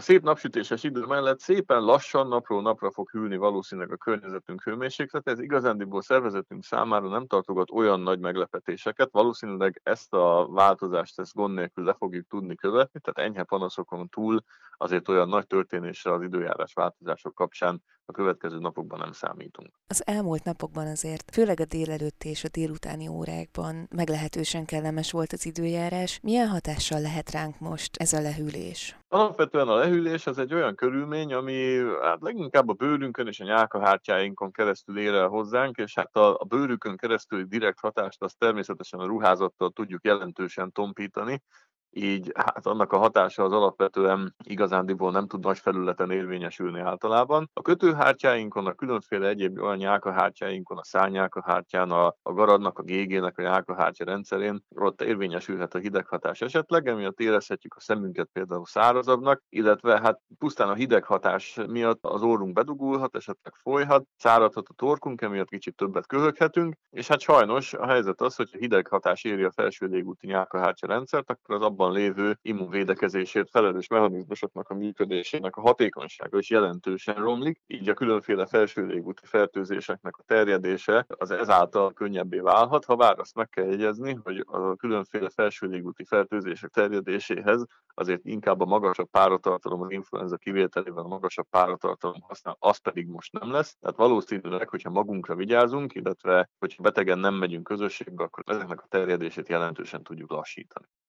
A szép napsütéses idő mellett szépen lassan napról napra fog hűlni valószínűleg a környezetünk hőmérséklete. Ez igazándiból szervezetünk számára nem tartogat olyan nagy meglepetéseket. Valószínűleg ezt a változást ezt gond nélkül le fogjuk tudni követni, tehát enyhe panaszokon túl azért olyan nagy történésre az időjárás változások kapcsán a következő napokban nem számítunk. Az elmúlt napokban azért, főleg a délelőtti és a délutáni órákban meglehetősen kellemes volt az időjárás. Milyen hatással lehet ránk most ez a lehűlés? Alapvetően a lehűlés az egy olyan körülmény, ami hát leginkább a bőrünkön és a nyálkahártyáinkon keresztül ér el hozzánk, és hát a, a bőrükön keresztül direkt hatást azt természetesen a ruházattal tudjuk jelentősen tompítani, így hát annak a hatása az alapvetően igazándiból nem tud nagy felületen érvényesülni általában. A kötőhártyáinkon, a különféle egyéb olyan nyálkahártyáinkon, a szárnyálkahártyán, a, a garadnak, a gégének, a nyálkahártya rendszerén ott érvényesülhet a hideghatás esetleg, emiatt érezhetjük a szemünket például szárazabbnak, illetve hát pusztán a hideghatás miatt az orrunk bedugulhat, esetleg folyhat, száradhat a torkunk, emiatt kicsit többet köhöghetünk, és hát sajnos a helyzet az, hogy a hideghatás éri a felső légúti nyálkahártya rendszert, akkor az abban lévő immunvédekezésért felelős mechanizmusoknak a működésének a hatékonysága is jelentősen romlik, így a különféle felső légúti fertőzéseknek a terjedése az ezáltal könnyebbé válhat, ha bár azt meg kell jegyezni, hogy a különféle felső légúti fertőzések terjedéséhez azért inkább a magasabb páratartalom, az influenza kivételével a magasabb páratartalom használ, az pedig most nem lesz. Tehát valószínűleg, hogyha magunkra vigyázunk, illetve hogyha betegen nem megyünk közösségbe, akkor ezeknek a terjedését jelentősen tudjuk lassítani.